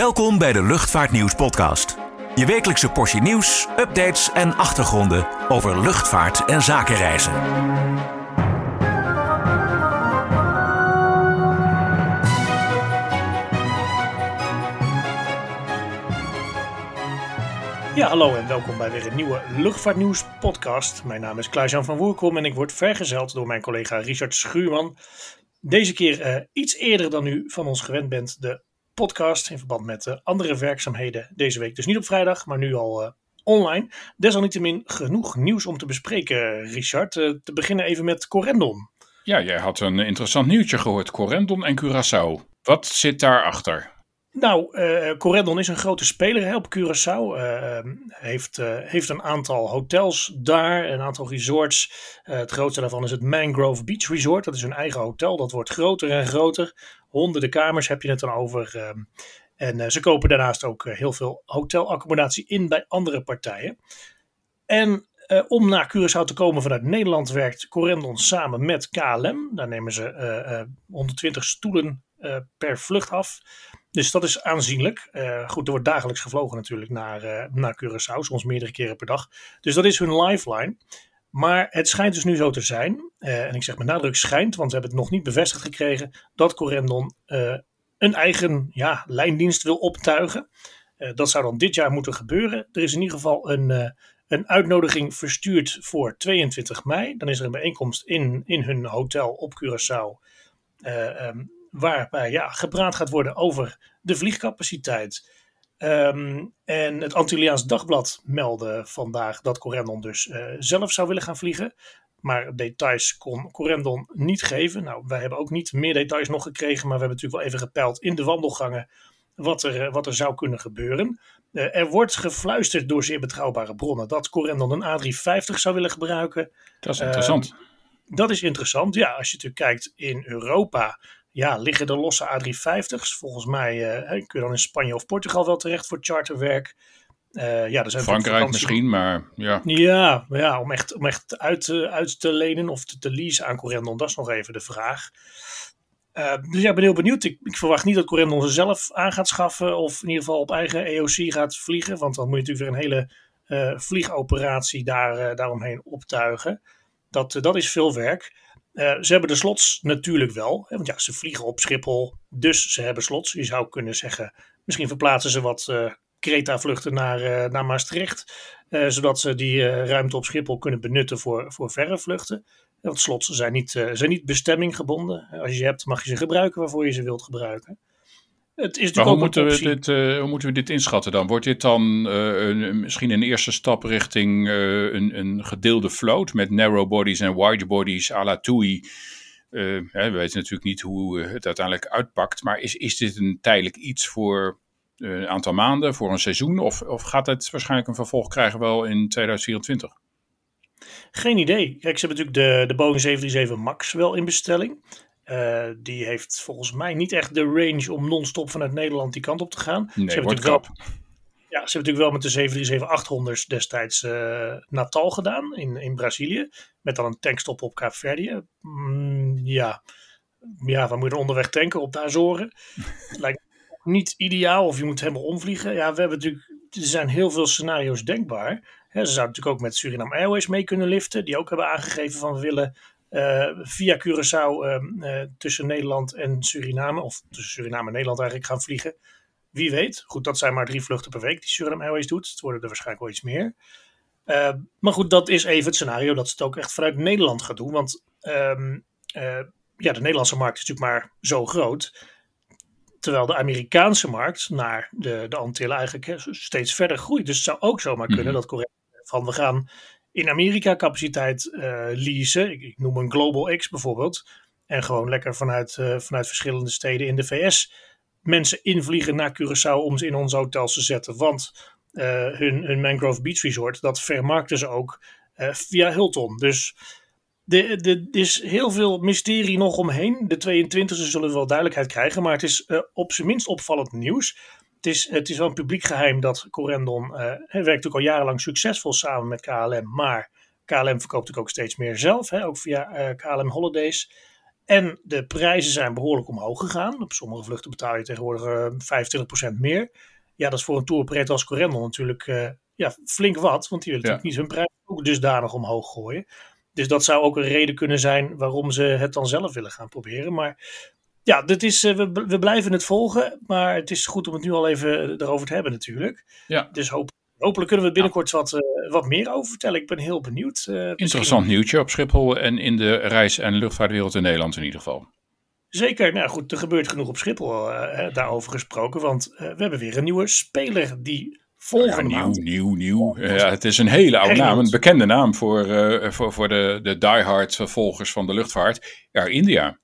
Welkom bij de Luchtvaartnieuws podcast. Je wekelijkse portie nieuws, updates en achtergronden over luchtvaart en zakenreizen. Ja, hallo en welkom bij weer een nieuwe Luchtvaartnieuws podcast. Mijn naam is Klaas-Jan van Woerkom en ik word vergezeld door mijn collega Richard Schuurman. Deze keer eh, iets eerder dan u van ons gewend bent, de podcast in verband met uh, andere werkzaamheden deze week. Dus niet op vrijdag, maar nu al uh, online. Desalniettemin genoeg nieuws om te bespreken, Richard. te beginnen even met Corendon. Ja, jij had een interessant nieuwtje gehoord. Corendon en Curaçao. Wat zit daarachter? Nou, uh, Corendon is een grote speler hè, op Curaçao. Uh, heeft, uh, heeft een aantal hotels daar, een aantal resorts. het grootste daarvan is het Mangrove Beach Resort. Dat is hun eigen hotel. Dat wordt groter en groter. Honderden kamers heb je het dan over. Ehm, en ze kopen daarnaast ook heel veel hotelaccommodatie in bij andere partijen. En om naar Curaçao te komen vanuit Nederland werkt Corendon samen met KLM. Daar nemen ze 120 stoelen per vlucht af. Dus dat is aanzienlijk. Goed, er wordt dagelijks gevlogen natuurlijk naar, naar Curaçao, soms meerdere keren per dag. Dus dat is hun lifeline. Maar het schijnt dus nu zo te zijn, uh, en ik zeg met nadruk schijnt, want we hebben het nog niet bevestigd gekregen, dat Corendon een eigen ja, lijndienst wil optuigen. dat zou dan dit jaar moeten gebeuren. Er is in ieder geval een, een uitnodiging verstuurd voor 22 mei. Dan is er een bijeenkomst in, in hun hotel op Curaçao. Um, waarbij ja, gepraat gaat worden over de vliegcapaciteit. Ehm, en het Antilliaans Dagblad meldde vandaag dat Corendon dus uh, zelf zou willen gaan vliegen. Maar details kon Corendon niet geven. Nou, wij hebben ook niet meer details nog gekregen, maar we hebben natuurlijk wel even gepeild in de wandelgangen wat er, eh, wat er zou kunnen gebeuren. Uh, er wordt gefluisterd door zeer betrouwbare bronnen dat Corendon een A350 zou willen gebruiken. Dat is interessant. Uh, dat is interessant. Ja, als je natuurlijk kijkt in Europa ja, liggen er losse A350's. Volgens mij uh, kun je dan in Spanje of Portugal wel terecht voor charterwerk. Uh, ja, er zijn Frankrijk misschien, maar ja. Ja, ja om echt, om echt uit, uh, uit te lenen of te, te leasen aan Corendon, dat is nog even de vraag. Dus ja, ik ben heel benieuwd. Ik, ik, verwacht niet dat Corendon ze zelf aan gaat schaffen of in ieder geval op eigen EOC gaat vliegen. Want dan moet je natuurlijk weer een hele vliegoperatie daar, daaromheen optuigen. Dat, dat is veel werk. Uh, ze hebben de slots natuurlijk wel. Hè, want ja, ze vliegen op Schiphol, dus ze hebben slots. Je zou kunnen zeggen, misschien verplaatsen ze wat uh, Creta-vluchten naar, uh, naar Maastricht. zodat ze die ruimte op Schiphol kunnen benutten voor, voor verre vluchten. Want slots zijn niet, zijn niet bestemminggebonden. Als je ze hebt, mag je ze gebruiken waarvoor je ze wilt gebruiken. Het is maar hoe moeten, we dit, uh, hoe moeten we dit inschatten dan? Wordt dit dan uh, een, misschien een eerste stap richting uh, een, een, gedeelde float met narrow bodies en wide bodies à la TUI? we weten natuurlijk niet hoe het uiteindelijk uitpakt, maar is, is dit een tijdelijk iets voor een aantal maanden, voor een seizoen? Of, of gaat het waarschijnlijk een vervolg krijgen wel in 2024? Geen idee. Kijk, ze hebben natuurlijk de, de Boeing 737 MAX wel in bestelling. Uh, die heeft volgens mij niet echt de range om non-stop vanuit Nederland die kant op te gaan. Nee, ze wordt wel, Ja, ze hebben natuurlijk wel met de 737-800's destijds uh, Natal gedaan in, in Brazilië. Met dan een tankstop op Kaapverdië. Mm, ja. ja, waar moet je onderweg tanken? Op de Azoren. Lijkt niet ideaal of je moet helemaal omvliegen. Ja, we hebben natuurlijk, er zijn heel veel scenario's denkbaar. ze zouden natuurlijk ook met Suriname Airways mee kunnen liften. Die ook hebben aangegeven van we willen via Curaçao uh, tussen Nederland en Suriname, of tussen Suriname en Nederland eigenlijk gaan vliegen. Wie weet. Goed, dat zijn maar drie vluchten per week die Suriname Airways doet. Het worden er waarschijnlijk wel iets meer. Uh, maar goed, dat is even het scenario dat ze het ook echt vanuit Nederland gaat doen. Want um, ja, de Nederlandse markt is natuurlijk maar zo groot. Terwijl de Amerikaanse markt naar de, de Antillen eigenlijk steeds verder groeit. Dus het zou ook zomaar kunnen mm -hmm. dat Korea van we gaan in Amerika capaciteit uh, leasen. Ik, ik, noem een Global X bijvoorbeeld. En gewoon lekker vanuit, uh, vanuit verschillende steden in de VS mensen invliegen naar Curaçao om ze in onze hotels te zetten. Want uh, hun, hun Mangrove Beach Resort, dat vermarkten ze ook via Hilton. Dus er is heel veel mysterie nog omheen. De 22e zullen wel duidelijkheid krijgen, maar het is op zijn minst opvallend nieuws het is, het is wel een publiek geheim dat Corendon uh, werkt natuurlijk al jarenlang succesvol samen met KLM. Maar KLM verkoopt natuurlijk ook steeds meer zelf, hè, ook via uh, KLM Holidays. En de prijzen zijn behoorlijk omhoog gegaan. Op sommige vluchten betaal je tegenwoordig uh, 25% meer. Ja, dat is voor een touroperator als Corendon natuurlijk ja, flink wat. Want die willen natuurlijk niet hun prijs ook dusdanig omhoog gooien. Dus dat zou ook een reden kunnen zijn waarom ze het dan zelf willen gaan proberen. Maar ja, dit is, uh, we, we blijven het volgen. Maar het is goed om het nu al even erover te hebben natuurlijk. Ja. Dus hoop, hopelijk kunnen we binnenkort wat, uh, wat meer over vertellen. Ik ben heel benieuwd. Interessant nieuwtje op Schiphol en in de reis- en luchtvaartwereld in Nederland in ieder geval. Zeker, nou goed, er gebeurt genoeg op Schiphol daarover gesproken. Want we hebben weer een nieuwe speler die volgende ja, nieuw, Nieuw, nieuw, Ja, het is een hele oude naam, een bekende naam voor, voor, voor de, de diehard volgers van de luchtvaart. Air India.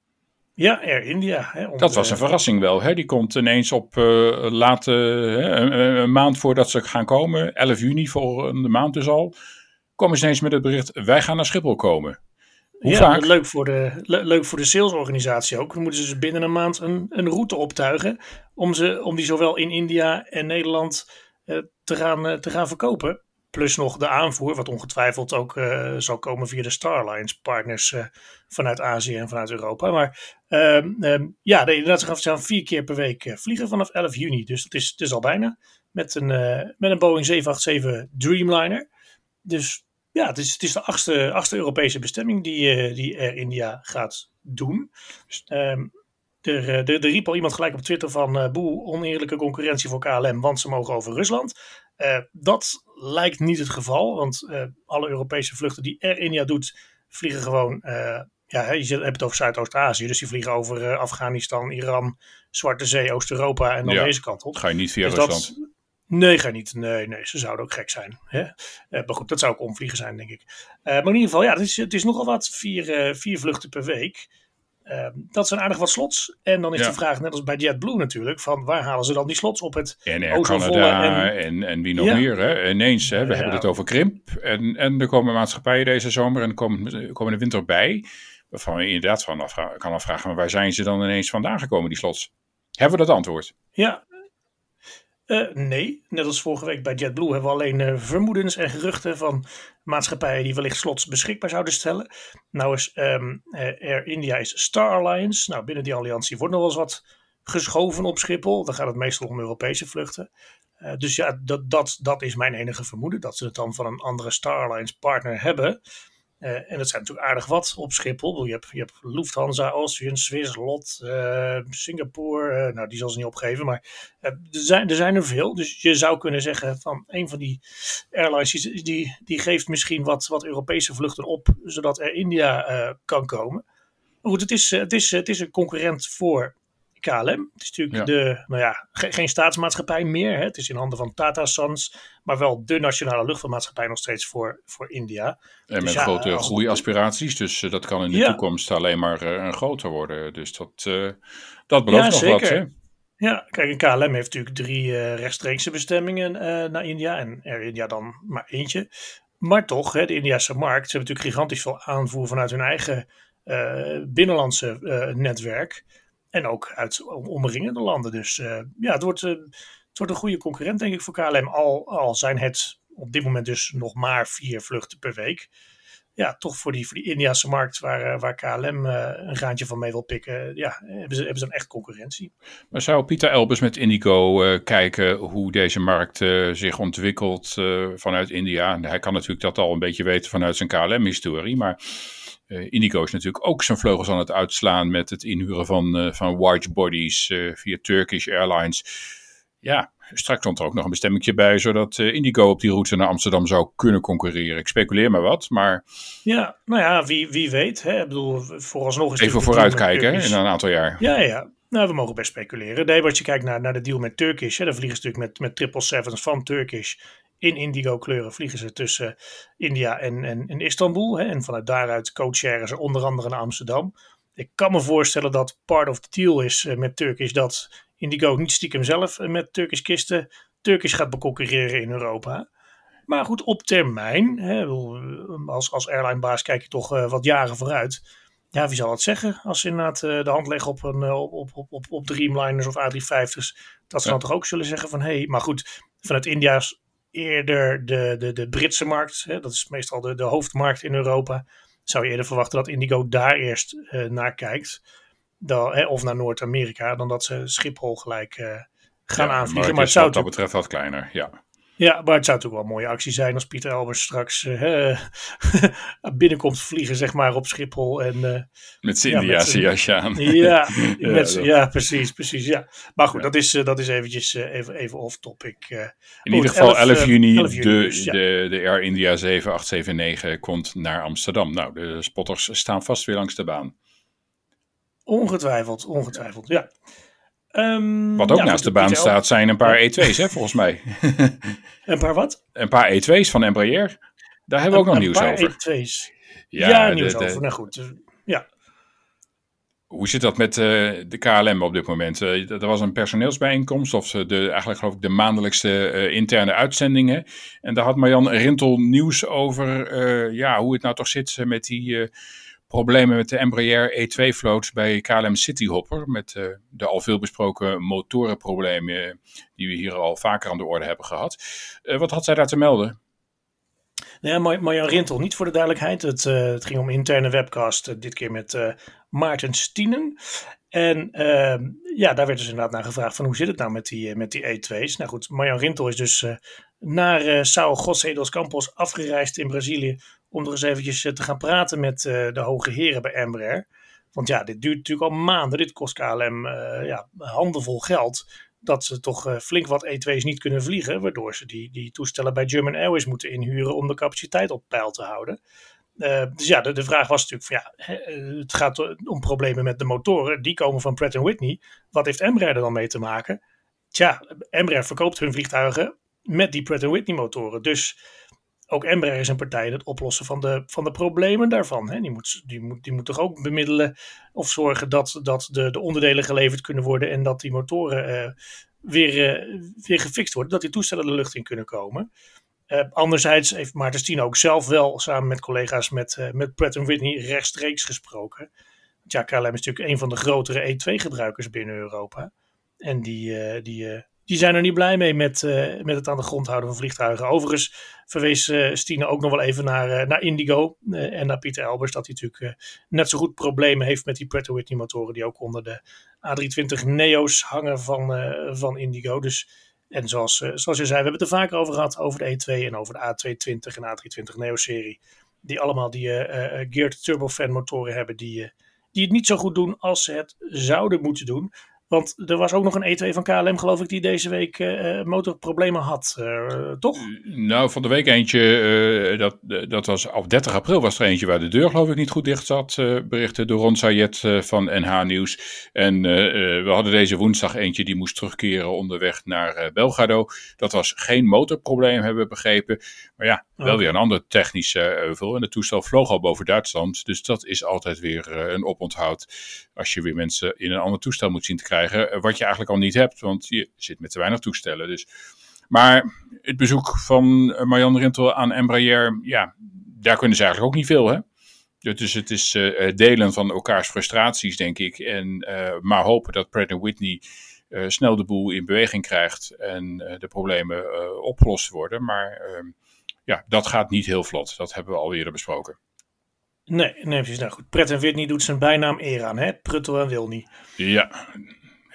Ja, Air India. Hè, dat was een verrassing wel. Hè? Die komt ineens op uh, late, een, een, maand voordat ze gaan komen, 11 juni volgende maand dus al, komen ze ineens met het bericht, wij gaan naar Schiphol komen. Hoe ja, vaak? Leuk voor, de, leuk voor de salesorganisatie ook. Dan moeten ze dus binnen een maand een, een route optuigen om, ze, om die zowel in India en Nederland uh, te, gaan, uh, te gaan verkopen. Plus nog de aanvoer, wat ongetwijfeld ook uh, zal komen via de Starlines partners uh, vanuit Azië en vanuit Europa. Maar um, um, ja, nee, inderdaad, ze gaan vier keer per week uh, vliegen vanaf 11 juni. Dus dat is, dat is al bijna. Met een, met een Boeing 787 Dreamliner. Dus ja, het is, het is de achtste, achtste Europese bestemming die, die Air India gaat doen. Um, er, er, er, riep al iemand gelijk op Twitter van boe, oneerlijke concurrentie voor KLM, want ze mogen over Rusland. Dat lijkt niet het geval, want uh, alle Europese vluchten die Air India doet, vliegen gewoon, ja, je hebt het over Zuidoost-Azië, dus die vliegen over Afghanistan, Iran, Zwarte Zee, Oost-Europa en dan deze kant op. Ga je niet via dus Rusland? Dat, Nee, ga niet. Nee, nee, ze zouden ook gek zijn. Hè? Maar goed, dat zou ook omvliegen zijn, denk ik. Maar in ieder geval, ja, het is, het is nogal wat. Vier, vier vluchten per week. Uh, dat zijn aardig wat slots. En dan is de vraag, net als bij JetBlue natuurlijk, van waar halen ze dan die slots op het En Air Canada en, en, en wie nog meer. Hè? Ineens, hè? we hebben het over krimp. En, en er komen maatschappijen deze zomer en er komen, komen de winter bij. Waarvan je inderdaad van kan afvragen, maar waar zijn ze dan ineens vandaan gekomen, die slots? Hebben we dat antwoord? Ja, uh, nee, net als vorige week bij JetBlue hebben we alleen uh, vermoedens en geruchten van maatschappijen die wellicht slots beschikbaar zouden stellen. Nou is um, Air India is Star Alliance. Nou, binnen die alliantie wordt nog wel eens wat geschoven op Schiphol. Dan gaat het meestal om Europese vluchten. Uh, dus ja, dat, dat, dat is mijn enige vermoeden. Dat ze het dan van een andere Star Alliance partner hebben. Uh, en dat zijn natuurlijk aardig wat op Schiphol. Je hebt, je hebt Lufthansa, Austrian, Swiss, LOT, uh, Singapore. Uh, nou, die zal ze niet opgeven, maar er, zijn, er zijn er veel. Dus je zou kunnen zeggen van een van die airlines die, die geeft misschien wat, wat Europese vluchten op, zodat er India kan komen. Maar goed, het is, het, is, het is een concurrent voor KLM. Het is natuurlijk de, nou ja, geen staatsmaatschappij meer. Hè. Het is in handen van Tata Sons, maar wel de nationale luchtvaartmaatschappij nog steeds voor, voor India. En dus met grote groeiaspiraties, dus uh, dat kan in de toekomst alleen maar uh, groter worden. Dus dat, uh, dat belooft nog wat. Hè? Ja, kijk, en KLM heeft natuurlijk drie rechtstreekse bestemmingen naar India en Air India dan maar eentje. Maar toch, hè, de Indiase markt, ze hebben natuurlijk gigantisch veel aanvoer vanuit hun eigen binnenlandse netwerk. En ook uit omringende landen. Dus uh, ja, het wordt, uh, het wordt een goede concurrent, denk ik, voor KLM. Al, al zijn het op dit moment dus nog maar vier vluchten per week. Ja, toch voor die, voor die Indiase markt waar, uh, waar KLM een graantje van mee wil pikken. Ja, hebben ze, hebben ze een echt concurrentie. Maar zou Pieter Elbers met Indigo kijken hoe deze markt zich ontwikkelt vanuit India? Hij kan natuurlijk dat al een beetje weten vanuit zijn KLM-historie. Maar uh, Indigo is natuurlijk ook zijn vleugels aan het uitslaan met het inhuren van, uh, van wide bodies uh, via Turkish Airlines. Ja, straks komt er ook nog een bestemmingje bij, zodat Indigo op die route naar Amsterdam zou kunnen concurreren. Ik speculeer maar wat, maar... Ja, nou ja, wie, wie weet. Hè? Ik bedoel, vooralsnog is Even vooruitkijken in een aantal jaar. Ja, ja. Nou, we mogen best speculeren. Nee, als je kijkt naar, naar de deal met Turkish, hè, dan vliegen ze natuurlijk met, met triple sevens van Turkish in indigo kleuren vliegen ze tussen India en, en, en Istanbul. Hè, en vanuit daaruit coacheren ze onder andere naar Amsterdam. Ik kan me voorstellen dat part of the deal is eh, met Turkish dat Indigo niet stiekem zelf eh, met Turkish kisten Turkish gaat beconcurreren in Europa. Maar goed, op termijn, hè, als, als airlinebaas kijk je toch uh, wat jaren vooruit. Ja, wie zal het zeggen als ze inderdaad uh, de hand leggen op, een, op, op, op, op Dreamliners of A350's. Dat ze dan toch ook zullen zeggen van hé, hey, maar goed, vanuit India's eerder de, de, de Britse markt. Hè, dat is meestal de, de hoofdmarkt in Europa. zou je eerder verwachten dat Indigo daar eerst naar kijkt. Dan, hè, of naar Noord-Amerika, dan dat ze Schiphol gelijk gaan aanvliegen. Maar, het maar het zou wat dat betreft wat kleiner, ja. Ja, maar het zou natuurlijk wel een mooie actie zijn als Pieter Elbers straks uh, binnenkomt vliegen, zeg maar, op Schiphol. En, uh, met zijn Indiase jasje aan. Ja, ja, met, ja, precies, precies. Ja. Maar goed, ja. dat, is, uh, dat is eventjes even, even off-topic. In ieder geval 11, 11 juni, 11 juni de, dus, ja. de, de Air India 7879 komt naar Amsterdam. Nou, de spotters staan vast weer langs de baan. Ongetwijfeld, ongetwijfeld, ja. Um, wat ook ja, naast de baan staat zijn een paar E2's, hè, volgens mij. een paar wat? Een paar E2's van Embraer. Daar hebben we ook nog nieuws over. Een paar E2's. Ja, ja nieuws de, de, over. Nou goed, dus, ja. Hoe zit dat met uh, de KLM op dit moment? Uh, er was een personeelsbijeenkomst, of de, eigenlijk geloof ik de maandelijkse uh, interne uitzendingen. En daar had Marjan Rintel nieuws over ja, hoe het nou toch zit met die problemen met de Embraer E2-vloot bij KLM Cityhopper. Met uh, de al veel besproken motorenproblemen die we hier al vaker aan de orde hebben gehad. Uh, wat had zij daar te melden? Ja, Marjan Rintel, niet voor de duidelijkheid. Het, het ging om interne webcast, dit keer met Maarten Stienen. En ehm, ja, daar werd dus inderdaad naar gevraagd van hoe zit het nou met die, met die E2's. Nou goed, Marjan Rintel is dus naar Sao José dos Campos afgereisd in Brazilië om er eens eventjes te gaan praten met uh, de hoge heren bij Embraer. Want ja, dit duurt natuurlijk al maanden. Dit kost KLM uh, ja, handenvol geld. Dat ze toch flink wat E2's niet kunnen vliegen. Waardoor ze die, die toestellen bij German Airways moeten inhuren om de capaciteit op peil te houden. dus ja, de, de, vraag was natuurlijk van ja, het gaat om problemen met de motoren. Die komen van Pratt Whitney. Wat heeft Embraer er dan mee te maken? Tja, Embraer verkoopt hun vliegtuigen met die Pratt Whitney motoren. Dus ook Embraer is een partij het oplossen van de, van de problemen daarvan. Hè. Die, moet, die, moet, die moet toch ook bemiddelen of zorgen dat, dat de, de onderdelen geleverd kunnen worden en dat die motoren uh, weer, uh, weer gefixt worden, dat die toestellen de lucht in kunnen komen. Uh, anderzijds heeft Maarten Stien ook zelf wel samen met collega's met, met Pratt Whitney rechtstreeks gesproken. Ja, KLM is natuurlijk een van de grotere E2-gebruikers binnen Europa. En die, die, die zijn er niet blij mee met, uh, met het aan de grond houden van vliegtuigen. Overigens verwees uh, Stine ook nog wel even naar, uh, naar Indigo en naar Pieter Elbers. Dat hij natuurlijk net zo goed problemen heeft met die Pratt Whitney motoren. Die ook onder de A320 Neo's hangen van, van Indigo. Dus, en zoals, zoals je zei, we hebben het er vaker over gehad. Over de E2 en over de A220 en A320 Neo serie. Die allemaal die geared turbofan motoren hebben. Die, die het niet zo goed doen als ze het zouden moeten doen. Want er was ook nog een E2 van KLM, geloof ik, die deze week uh, motorproblemen had, uh, toch? Nou, van de week eentje, uh, dat, dat was op 30 april was er eentje waar de deur geloof ik niet goed dicht zat, berichten door Ron Sayed van NH Nieuws. En we hadden deze woensdag eentje die moest terugkeren onderweg naar Belgrado. Dat was geen motorprobleem, hebben we begrepen. Maar ja, wel weer een ander technische euvel. En de toestel vloog al boven Duitsland, dus dat is altijd weer een oponthoud als je weer mensen in een ander toestel moet zien te krijgen krijgen, eh, wat je eigenlijk al niet hebt, want je zit met te weinig toestellen. Dus. Maar het bezoek van eh, Marjan Rintel aan Embraer, ja, daar kunnen ze eigenlijk ook niet veel, hè? Dus het is uh, delen van elkaars frustraties, denk ik. En uh, maar hopen dat Pratt Whitney uh, snel de boel in beweging krijgt en de problemen opgelost worden. Maar ehm, ja, dat gaat niet heel vlot. Dat hebben we al eerder besproken. Nee, nee precies. Nou goed, Pratt Whitney doet zijn bijnaam eer aan, hè? Pruttel en Wilny. Ja,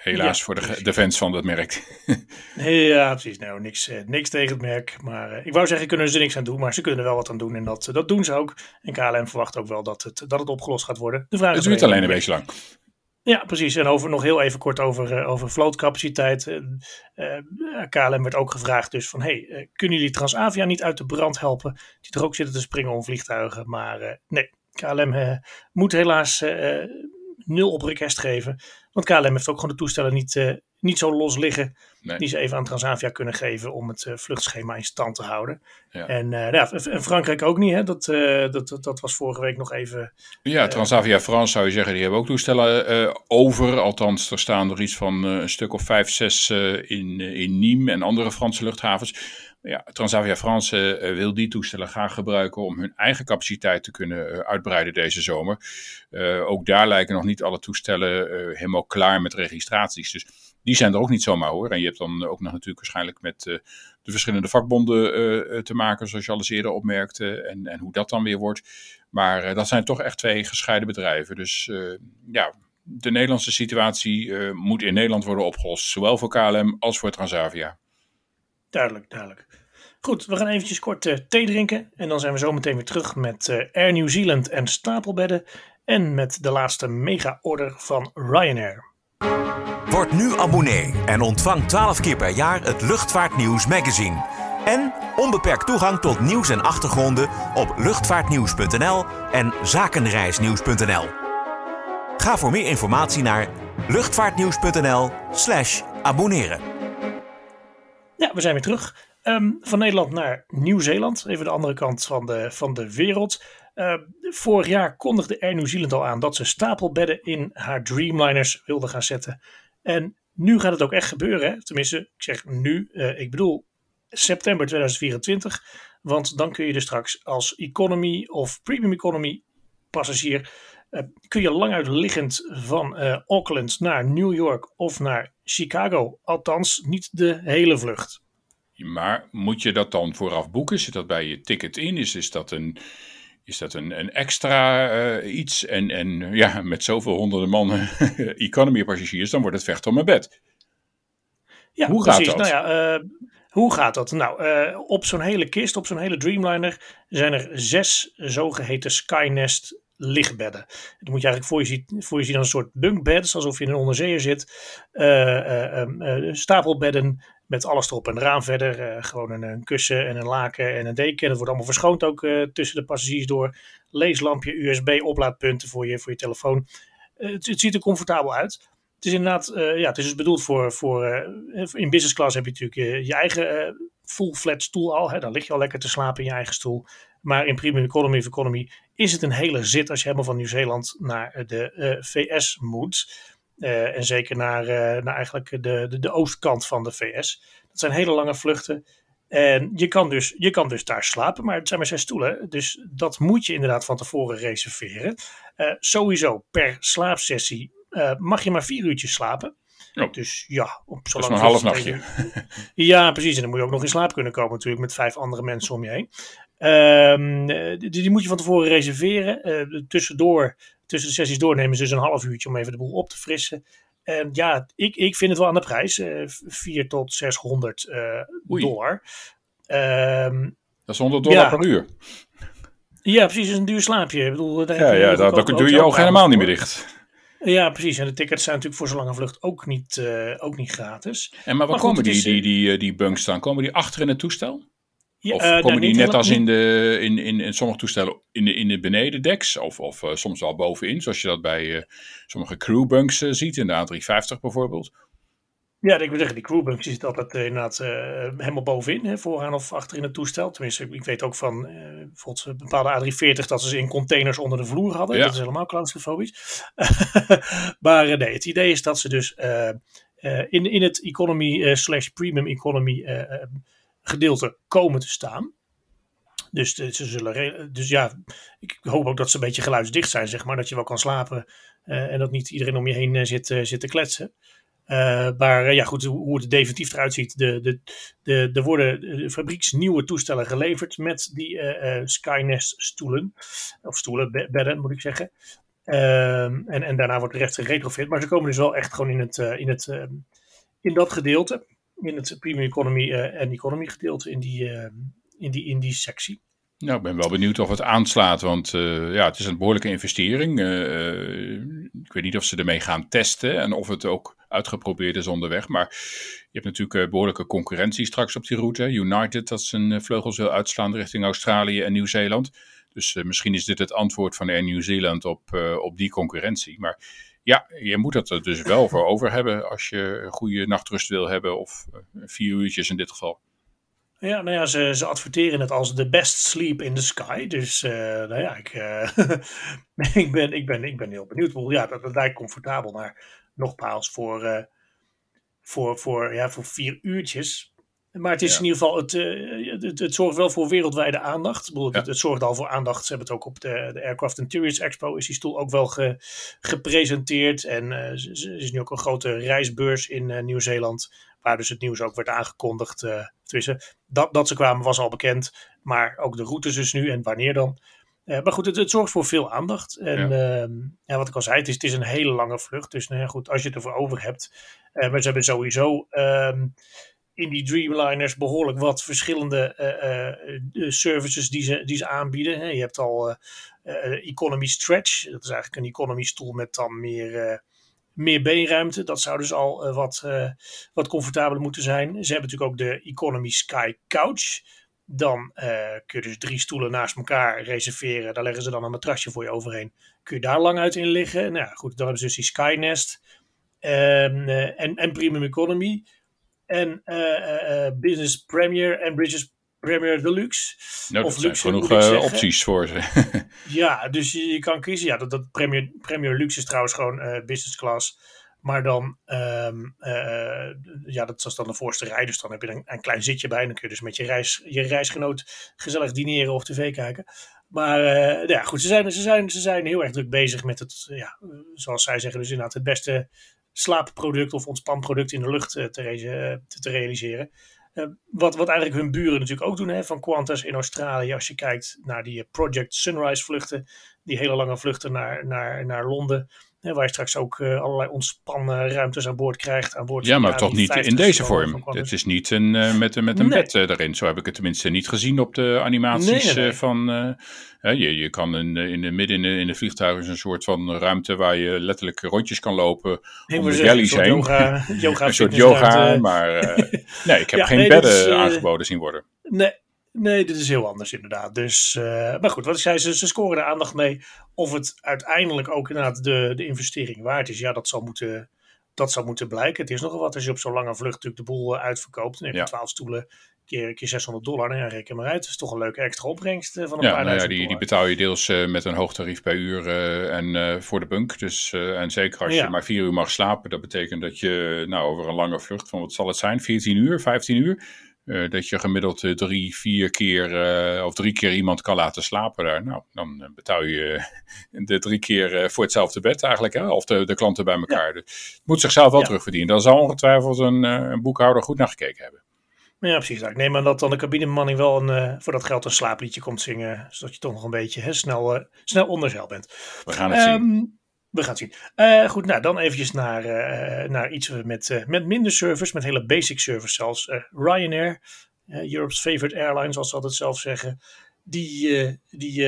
Helaas voor de, de, fans van dat merk. ja, precies. Nou, niks, eh, niks tegen het merk. Maar uh, ik wou zeggen, kunnen ze er niks aan doen. Maar ze kunnen er wel wat aan doen. En dat, dat doen ze ook. En KLM verwacht ook wel dat het, dat het opgelost gaat worden. De vraag het duurt alleen een beetje lang. Ja, precies. En over, nog heel even kort over, uh, over vlootcapaciteit. KLM werd ook gevraagd dus van... Hey, kunnen jullie Transavia niet uit de brand helpen? Die er ook zitten te springen om vliegtuigen. Maar nee, KLM moet helaas nul op request geven. Want KLM heeft ook gewoon de toestellen niet, uh, niet zo los liggen. Die ze even aan Transavia kunnen geven om het uh, vluchtschema in stand te houden. Ja. En, uh, ja, Frankrijk ook niet. Hè? Dat, dat, dat was vorige week nog even. Ja, Transavia France zou je zeggen, die hebben ook toestellen over. Althans, er staan er iets van een stuk of vijf, zes in, in Nîmes en andere Franse luchthavens. Ja, Transavia France uh, wil die toestellen graag gebruiken om hun eigen capaciteit te kunnen uh, uitbreiden deze zomer. Ook daar lijken nog niet alle toestellen helemaal klaar met registraties. Dus die zijn er ook niet zomaar hoor. En je hebt dan ook nog natuurlijk waarschijnlijk met de verschillende vakbonden te maken, zoals je al eens eerder opmerkte. En, en hoe dat dan weer wordt. Maar dat zijn toch echt twee gescheiden bedrijven. Dus ja, de Nederlandse situatie moet in Nederland worden opgelost. Zowel voor KLM als voor Transavia. Duidelijk, duidelijk. Goed, we gaan eventjes kort uh, thee drinken. En dan zijn we zo meteen weer terug met uh, Air New Zealand en stapelbedden. En met de laatste mega-order van Ryanair. Word nu abonnee en ontvang 12 keer per jaar het Luchtvaartnieuws magazine. En onbeperkt toegang tot nieuws en achtergronden op luchtvaartnieuws.nl en zakenreisnieuws.nl. Ga voor meer informatie naar luchtvaartnieuws.nl/slash abonneren. Ja, we zijn weer terug. Um, van Nederland naar Nieuw-Zeeland, even de andere kant van de, van de wereld. Uh, vorig jaar kondigde Air New Zealand al aan dat ze stapelbedden in haar Dreamliners wilden gaan zetten. En nu gaat het ook echt gebeuren. Hè? Tenminste, ik zeg nu, uh, ik bedoel september 2024. Want dan kun je dus straks als economy of premium economy passagier. Uh, kun je lang liggend van Auckland naar New York of naar Chicago. Althans, niet de hele vlucht. Maar moet je dat dan vooraf boeken? Zit dat bij je ticket in? Is, is dat een, is dat een, een extra uh, iets? En, en ja, met zoveel honderden mannen economy passagiers, dan wordt het vecht om mijn bed. Ja, hoe gaat dat? Nou ja, uh, hoe gaat dat? Nou, uh, op zo'n hele kist, op zo'n hele Dreamliner, zijn er zes zogeheten Skynest lichtbedden. Dat moet je eigenlijk voor je zien, voor je zien als een soort bunkbeds, alsof je in een onderzeeër zit. Um, stapelbedden met alles erop en eraan verder. Gewoon een, een, kussen en een laken en een deken. Dat wordt allemaal verschoond ook tussen de passagiers door. Leeslampje, USB, oplaadpunten voor je, voor je telefoon. Het, het, ziet er comfortabel uit. Het is inderdaad, ja, het is dus bedoeld voor, voor in business class heb je natuurlijk je eigen full flat stoel al. Hè, dan lig je al lekker te slapen in je eigen stoel. Maar in premium economy of economy is het een hele zit als je helemaal van Nieuw-Zeeland naar de VS moet. Uh, en zeker naar, naar eigenlijk de, de, de, oostkant van de VS. Dat zijn hele lange vluchten. En je kan, dus, je kan dus daar slapen, maar het zijn maar zes stoelen. Dus dat moet je inderdaad van tevoren reserveren. Sowieso per slaapsessie mag je maar vier uurtjes slapen. Oh. Dus ja, op zo'n een half nachtje. Ja, precies. En dan moet je ook nog in slaap kunnen komen natuurlijk met vijf andere mensen om je heen. Um, die, die, moet je van tevoren reserveren. tussendoor tussen de sessies doornemen ze dus een half uurtje om even de boel op te frissen. En ja, ik, ik vind het wel aan de prijs. Uh, eh, 4 tot 600 uh, eh, dollar. Um, dat is 100 dollar per uur. Ja, precies. is een duur slaapje. Ik bedoel, ja, ja dat, dat doe je ook helemaal niet meer dicht. Ja, precies. En de tickets zijn natuurlijk voor zo'n lange vlucht ook niet, uh, ook niet gratis. En maar waar komen die, die, die, die bunks dan? Komen die achter in het toestel? Ja, of uh, komen die net als in, de, in, in, in sommige toestellen in de, in de benedendeks of, of uh, soms wel bovenin, zoals je dat bij sommige crewbunks ziet, in de A350 bijvoorbeeld? Ja, ik wil zeggen, die crewbunks zit altijd inderdaad helemaal bovenin, hè, vooraan of achter in het toestel. Tenminste, ik weet ook van bijvoorbeeld bepaalde A340 dat ze ze in containers onder de vloer hadden. Ja. Dat is helemaal claustrofobisch. maar nee, het idee is dat ze dus in, in het economy slash premium economy gedeelte komen te staan. Dus, ze zullen, dus ja, ik hoop ook dat ze een beetje geluidsdicht zijn, zeg maar. Dat je wel kan slapen uh, en dat niet iedereen om je heen uh, zit, uh, zit te kletsen. Maar ja, goed, hoe het definitief eruit ziet. De, de, de, er worden fabrieksnieuwe toestellen geleverd met die Skynest stoelen. Of stoelen, bedden moet ik zeggen. Ehm, en, en daarna wordt de rest geretrofit. Maar ze komen dus wel echt gewoon in, het, in, het, in dat gedeelte in het premium economy uh, en economy gedeelte in die, uh, in, die, in die sectie. Nou, ik ben wel benieuwd of het aanslaat, want uh, ja, het is een behoorlijke investering. ik weet niet of ze ermee gaan testen en of het ook uitgeprobeerd is onderweg. Maar je hebt natuurlijk behoorlijke concurrentie straks op die route. United dat zijn vleugels wil uitslaan richting Australië en Nieuw-Zeeland. Dus misschien is dit het antwoord van Air New Zealand op, op die concurrentie. Maar ja, je moet het er dus wel voor over hebben als je een goede nachtrust wil hebben, of eh, vier uurtjes in dit geval. Ja, nou ja, ze, ze adverteren het als the best sleep in the sky. Dus uh, nou ja, ik, uh, ik, ben, ik, ben, ik ben heel benieuwd. Ja, dat, dat lijkt comfortabel, maar nogmaals, voor, uh, voor, voor, ja, voor vier uurtjes maar het is in ieder geval, het, het, het, zorgt wel voor wereldwijde aandacht. Het, het, zorgt al voor aandacht. Ze hebben het ook op de, de Aircraft Interiors Expo, is die stoel ook wel ge, gepresenteerd. En er is nu ook een grote reisbeurs in Nieuw-Zeeland, waar dus het nieuws ook werd aangekondigd. Uh, dat, dat ze kwamen was al bekend, maar ook de routes dus nu en wanneer dan. maar goed, het, het, zorgt voor veel aandacht. En ja. Ehm, ja, wat ik al zei, het is, het is een hele lange vlucht. Dus nou ja, goed, als je het ervoor over hebt. maar ze hebben sowieso ehm, in die Dreamliners behoorlijk wat verschillende services die ze, die ze aanbieden. Je hebt al Economy Stretch. Dat is eigenlijk een economy stoel met dan meer meer beenruimte. Dat zou dus al uh, wat, uh, wat comfortabeler moeten zijn. Ze hebben natuurlijk ook de Economy Sky Couch. Dan uh, kun je dus drie stoelen naast elkaar reserveren. Daar leggen ze dan een matrasje voor je overheen. Kun je daar lang uit in liggen. Nou ja, goed, dan hebben ze dus die Sky Nest. Um, en, en Premium Economy. En Business Premier en Bridges Premier Deluxe. Nou, of Luxe, genoeg uh, opties voor ze. ja, dus je, je, kan kiezen. Ja, dat, dat Premier, Premier Luxe is trouwens gewoon uh, business class. Maar dan, um, uh, ja, dat is dan de voorste rij. Dus dan heb je een, een, klein zitje bij. En dan kun je dus met je, reis, je reisgenoot gezellig dineren of tv kijken. Maar ja, goed, ze zijn, ze, zijn, ze zijn heel erg druk bezig met het, ja, zoals zij zeggen, dus inderdaad het beste slaapproduct of ontspanproduct in de lucht te, te realiseren. Uh, wat, wat eigenlijk hun buren natuurlijk ook doen, hè, van Qantas in Australië. Als je kijkt naar die eh, Project Sunrise vluchten, die hele lange vluchten naar, naar, naar Londen. Hè, waar je straks ook uh, allerlei ontspannen ruimtes aan boord krijgt. Aan boord ja, maar toch niet in deze vorm. Het is niet een, uh, met, met een nee. bed erin. Zo heb ik het tenminste niet gezien op de animaties nee, nee, van... je, je kan in, in de midden in de, in de vliegtuig is een soort van ruimte waar je letterlijk rondjes kan lopen om de jellies heen. Yoga, yoga een soort yoga, maar nee, ik heb ja, geen bedden is, aangeboden zien worden. Nee, Nee, dit is heel anders inderdaad. Dus, uh, maar goed, wat ik zei, ze, ze scoren er aandacht mee. Of het uiteindelijk ook inderdaad de, de investering waard is, ja, dat zal moeten, dat zal moeten blijken. Het is nogal wat als je op zo'n lange vlucht natuurlijk de boel uh, uitverkoopt. Dan heb je 12 stoelen, keer, keer 600 dollar. Nou ja, reken maar uit. Dat is toch een leuke extra opbrengst uh, van een ja, paar nou ja, die, die betaal je deels met een hoog tarief per uur en voor de bunk. Dus, en zeker als ja. je maar vier uur mag slapen, dat betekent dat je nou, over een lange vlucht van wat zal het zijn, 14 uur, 15 uur uh, dat je gemiddeld uh, drie, vier keer uh, of drie keer iemand kan laten slapen daar. Nou, dan betaal je de drie keer voor hetzelfde bed eigenlijk. Hè? Of de, de klanten bij elkaar. Ja. Dus het moet zichzelf wel ja. terugverdienen. Daar zal ongetwijfeld een, een, boekhouder goed naar gekeken hebben. Ja, precies. Ik neem aan dat dan de cabinebemanning wel een, voor dat geld een slaapliedje komt zingen. Zodat je toch nog een beetje hè, snel, snel onder zeil bent. We gaan het um, zien. We gaan het zien. Uh, goed, nou dan eventjes naar, uh, naar iets met, uh, met minder service, met hele basic service zelfs. Ryanair, Europe's favorite airline, zoals ze altijd zelf zeggen. Die, die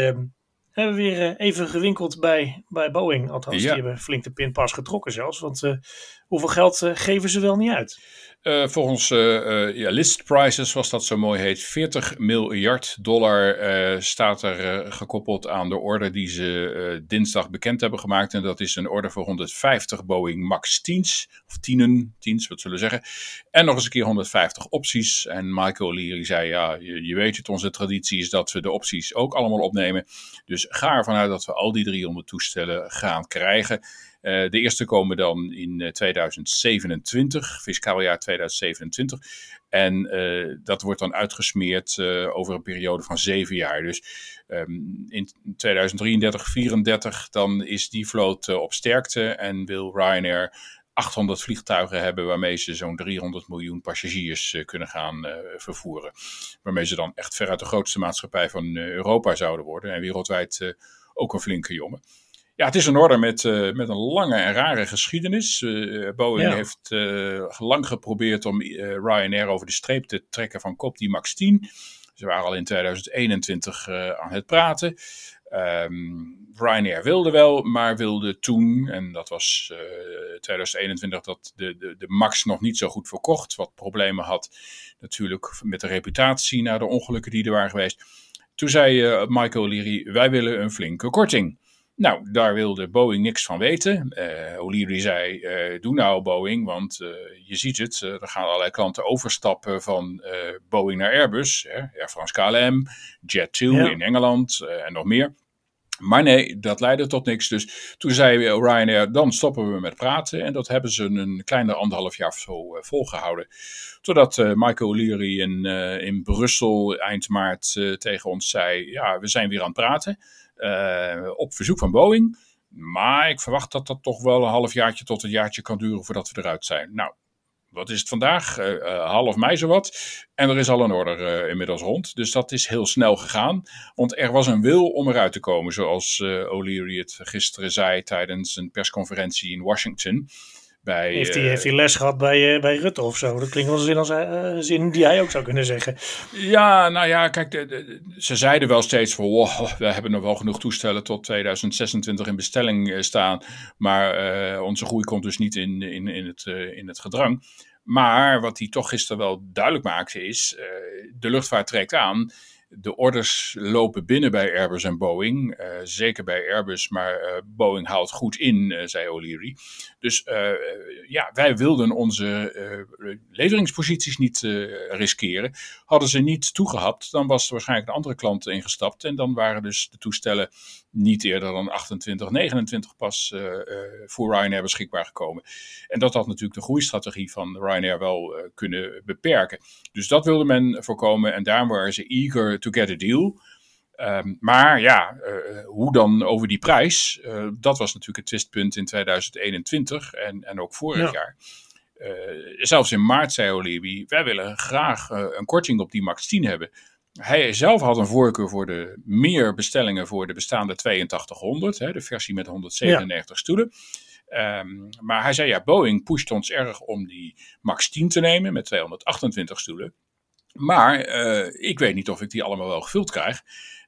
hebben weer even gewinkeld bij, bij Boeing. Althans, ja. die hebben flink de pinpas getrokken zelfs. Want hoeveel geld geven ze wel niet uit? Uh, volgens uh, ja, list prices, zoals dat zo mooi heet, 40 miljard dollar staat er gekoppeld aan de order die ze dinsdag bekend hebben gemaakt. En dat is een order voor 150 Boeing MAX 10's, of tienen, tiens, wat zullen we zeggen. En nog eens een keer 150 opties. En Michael O'Leary zei, ja, je, je, weet het, onze traditie is dat we de opties ook allemaal opnemen. Dus ga ervan uit dat we al die 300 toestellen gaan krijgen. Uh, de eerste komen dan in 2027, fiscaal jaar 2027. En uh, dat wordt dan uitgesmeerd over een periode van zeven jaar. Dus um, in 2033, 2034, dan is die vloot op sterkte en wil Ryanair 800 vliegtuigen hebben waarmee ze zo'n 300 miljoen passagiers kunnen gaan vervoeren. Waarmee ze dan echt veruit de grootste maatschappij van Europa zouden worden en wereldwijd ook een flinke jongen. Ja, het is een orde met, uh, met een lange en rare geschiedenis. Uh, Boeing ja. heeft uh, lang geprobeerd om Ryanair over de streep te trekken van kop die Max 10. Ze waren al in 2021 aan het praten. Um, Ryanair wilde wel, maar wilde toen, en dat was 2021, dat de, de, de Max nog niet zo goed verkocht. Wat problemen had natuurlijk met de reputatie na de ongelukken die er waren geweest. Toen zei Michael O'Leary, wij willen een flinke korting. Nou, daar wilde Boeing niks van weten. Uh, O'Leary zei, uh, doe nou Boeing, want uh, je ziet het, er gaan allerlei klanten overstappen van Boeing naar Airbus. Hè, Air France KLM, Jet2 ja. in Engeland en nog meer. Maar nee, dat leidde tot niks. Dus toen zei Ryanair, dan stoppen we met praten. En dat hebben ze een kleine anderhalf jaar of zo volgehouden. Totdat Michael O'Leary in, in Brussel eind maart tegen ons zei, ja, we zijn weer aan het praten. Uh, op verzoek van Boeing. Maar ik verwacht dat dat toch wel een halfjaartje tot een jaartje kan duren voordat we eruit zijn. Nou, wat is het vandaag? half mei zowat. En er is al een order inmiddels rond. Dus dat is heel snel gegaan. Want er was een wil om eruit te komen, zoals O'Leary het gisteren zei tijdens een persconferentie in Washington. Bij, heeft, hij, heeft hij les gehad bij, bij Rutte of zo? Dat klinkt wel een zin, als, uh, zin die hij ook zou kunnen zeggen. Ja, nou ja, kijk, de, ze zeiden wel steeds van, wow, we hebben nog wel genoeg toestellen tot 2026 in bestelling staan. Maar onze groei komt dus niet in, in, in, het, in het gedrang. Maar wat hij toch gisteren wel duidelijk maakte is, de luchtvaart trekt aan de orders lopen binnen bij Airbus en Boeing. Uh, zeker bij Airbus, maar uh, Boeing haalt goed in, uh, zei O'Leary. Dus ja, wij wilden onze leveringsposities niet riskeren. Hadden ze niet toegehapt, dan was er waarschijnlijk een andere klant ingestapt. En dan waren dus de toestellen niet eerder dan 28, 29 pas voor Ryanair beschikbaar gekomen. En dat had natuurlijk de groeistrategie van Ryanair wel kunnen beperken. Dus dat wilde men voorkomen en daarom waren ze eager to get a deal. Um, maar ja, uh, hoe dan over die prijs? Uh, dat was natuurlijk het twistpunt in 2021 en, en ook vorig ja. jaar. Uh, zelfs in maart zei Olivi, wij willen graag een korting op die max 10 hebben. Hij zelf had een voorkeur voor de meer bestellingen voor de bestaande 8200, hè, de versie met 197 ja. stoelen. Um, maar hij zei ja, Boeing pusht ons erg om die max 10 te nemen met 228 stoelen. Maar uh, ik weet niet of ik die allemaal wel gevuld krijg.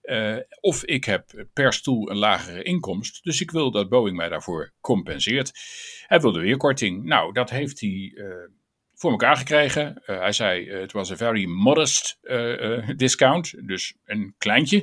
Uh, of ik heb per stoel een lagere inkomst. Dus ik wil dat Boeing mij daarvoor compenseert. Hij wilde weer korting. Nou, dat heeft hij uh, voor elkaar gekregen. hij zei: het was een very modest discount. Dus een kleintje.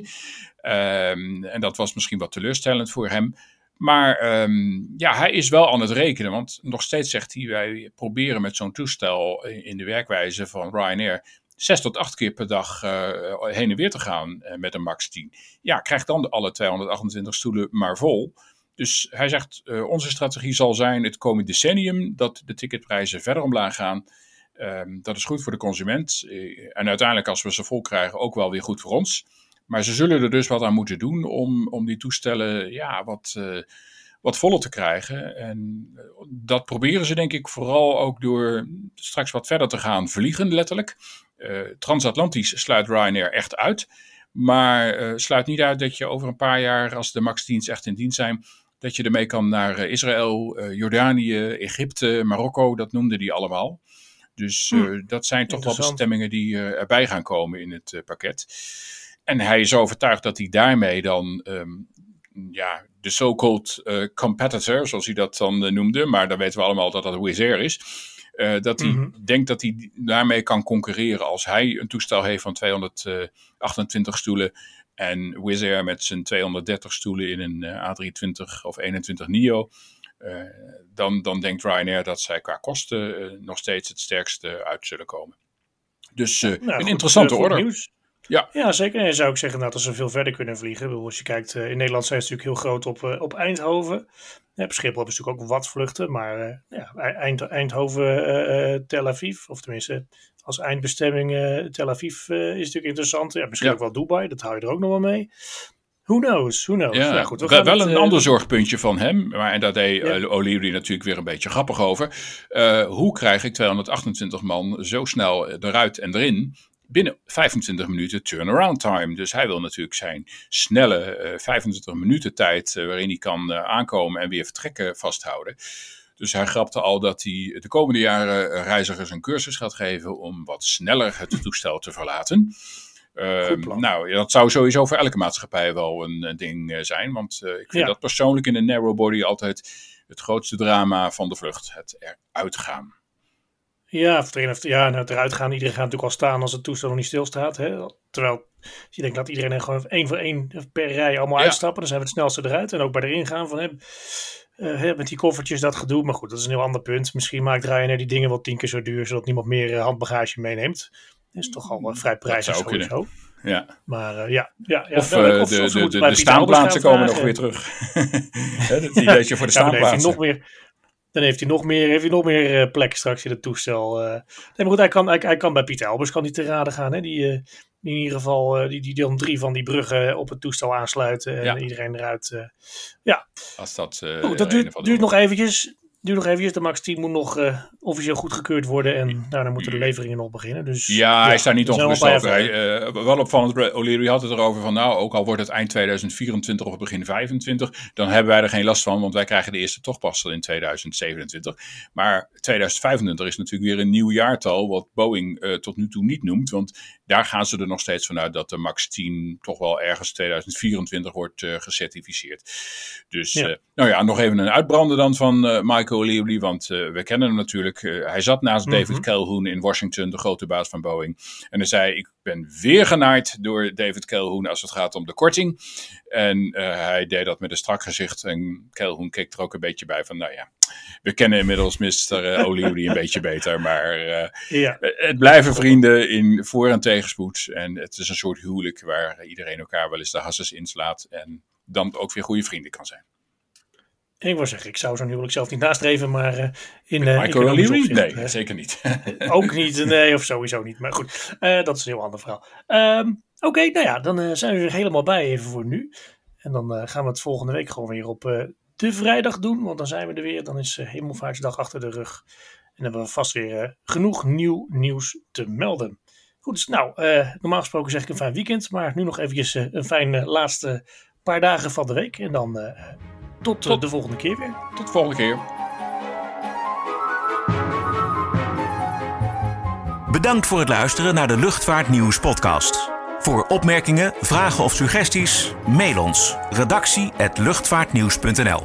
Um, en dat was misschien wat teleurstellend voor hem. Maar um, ja, hij is wel aan het rekenen. Want nog steeds zegt hij: wij proberen met zo'n toestel in de werkwijze van Ryanair zes tot acht keer per dag uh, heen en weer te gaan uh, met een max 10. Ja, krijg dan alle 228 stoelen maar vol. Dus hij zegt, uh, onze strategie zal zijn het komende decennium dat de ticketprijzen verder omlaag gaan. Um, dat is goed voor de consument. en uiteindelijk als we ze vol krijgen ook wel weer goed voor ons. Maar ze zullen er dus wat aan moeten doen om, om die toestellen ja, wat, wat voller te krijgen. En dat proberen ze denk ik vooral ook door straks wat verder te gaan vliegen, letterlijk. Uh, transatlantisch sluit Ryanair echt uit. Maar uh, sluit niet uit dat je over een paar jaar, als de MAX-10's echt in dienst zijn, dat je ermee kan naar uh, Israël, Jordanië, Egypte, Marokko, dat noemde die allemaal. Dus hm. dat zijn toch wel bestemmingen die erbij gaan komen in het pakket. En hij is overtuigd dat hij daarmee dan um, ja, de so-called competitor, zoals hij dat dan noemde, maar dan weten we allemaal dat dat Wizz Air is uh, dat hij mm -hmm. denkt dat hij daarmee kan concurreren als hij een toestel heeft van 228 stoelen en Wizz Air met zijn 230 stoelen in een uh, A320 of 21 NIO. Uh, dan, dan denkt Ryanair dat zij qua kosten nog steeds het sterkste uit zullen komen. Dus nou, een goed, interessante order. Ja. ja, zeker. En je zou ook zeggen nou, dat ze veel verder kunnen vliegen. Als je kijkt, in Nederland zijn ze natuurlijk heel groot op, op Eindhoven. Ja, op Schiphol hebben ze natuurlijk ook wat vluchten, maar uh, ja, Eind, Eindhoven, Tel Aviv, of tenminste als eindbestemming Tel Aviv is natuurlijk interessant. Ja, misschien ja. ook wel Dubai, dat hou je er ook nog wel mee. Who knows, who knows. Ja, ja goed, wel, wel het, een ander zorgpuntje van hem, maar, en daar deed ja. O'Leary natuurlijk weer een beetje grappig over. hoe krijg ik 228 man zo snel eruit en erin binnen 25 minuten turnaround time. Dus hij wil natuurlijk zijn snelle uh, 25 minuten tijd uh, waarin hij kan uh, aankomen en weer vertrekken vasthouden. Dus hij grapte al dat hij de komende jaren reizigers een cursus gaat geven om wat sneller het toestel te verlaten. Uh, nou, dat zou sowieso voor elke maatschappij wel een, een ding zijn. Want ik vind ja. dat persoonlijk in een narrow body altijd het grootste drama van de vlucht. Het eruit gaan. Ja, of erin, of, ja, nou, eruit gaan. Iedereen gaat natuurlijk al staan als het toestel nog niet stilstaat. Hè? Terwijl je denkt, laat iedereen gewoon één voor één per rij allemaal ja. uitstappen. Dan zijn we het snelste eruit. En ook bij erin gaan van, hè, uh, met die koffertjes dat gedoe. Maar goed, dat is een heel ander punt. Misschien maakt Ryanair die dingen wel tien keer zo duur, zodat niemand meer uh, handbagage meeneemt. Dat is toch al uh, vrij prijzig sowieso. Kunnen. Ja. Maar ja, ja, ja. Of, of de, de, de, de staanplaatsen komen nog weer terug. dat ideetje voor de staanplaatsen. Nog meer dan heeft hij nog meer, heeft hij nog meer uh, plek straks in het toestel. Uh, nee, maar goed, hij kan, hij, hij, kan bij Pieter Elbers kan hij te raden gaan. Hè? Die, uh, in ieder geval die, die dan drie van die bruggen op het toestel aansluiten. En ja. iedereen eruit. ja. Als dat, goed, dat duurt, duurt nog eventjes. Duurt nog even. De Max 10 moet nog uh, officieel goedgekeurd worden. En daarna moeten de leveringen nog beginnen. Dus, ja, hij is daar niet ongerust over. Hij, uh, wel opvallend, O'Leary had het erover van... nou, ook al wordt het eind 2024 of begin 2025... dan hebben wij er geen last van, want wij krijgen de eerste toch pas in 2027. Maar 2025 is natuurlijk weer een nieuw jaartal... wat Boeing uh, tot nu toe niet noemt. Want daar gaan ze er nog steeds vanuit dat de MAX 10... toch wel ergens 2024 wordt gecertificeerd. Dus, nou ja, nog even een uitbrander dan van Michael O'Leary, want uh, we kennen hem natuurlijk. Uh, hij zat naast David mhm. Calhoun in Washington, de grote baas van Boeing. En hij zei, ik ben weer genaaid door David Calhoun als het gaat om de korting. En uh, hij deed dat met een strak gezicht. En Calhoun keek er ook een beetje bij van, nou ja, we kennen inmiddels Mr. O'Leary een beetje beter. Maar ja. het blijven vrienden in voor- en tegenspoed. En het is een soort huwelijk waar iedereen elkaar wel eens de hasses inslaat. En dan ook weer goede vrienden kan zijn. Ik wil zeggen, ik zou zo'n huwelijk zelf niet nastreven, maar uh, in uh, Michael O'Leary? Nee, zeker niet. ook niet, nee, of sowieso niet. Maar goed, uh, dat is een heel ander verhaal. Um, Oké, okay, nou ja, dan zijn we er helemaal bij even voor nu. En dan gaan we het volgende week gewoon weer op de vrijdag doen, want dan zijn we er weer. Dan is Hemelvaartsdag achter de rug. En dan hebben we vast weer genoeg nieuw nieuws te melden. Goed, dus nou, normaal gesproken zeg ik een fijn weekend, maar nu nog eventjes een fijn laatste paar dagen van de week. En dan tot, tot de volgende keer weer. Tot de volgende keer. Bedankt voor het luisteren naar de Luchtvaartnieuws podcast. Voor opmerkingen, vragen of suggesties, mail ons redactie@luchtvaartnieuws.nl.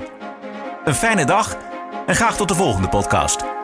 Een fijne dag en graag tot de volgende podcast.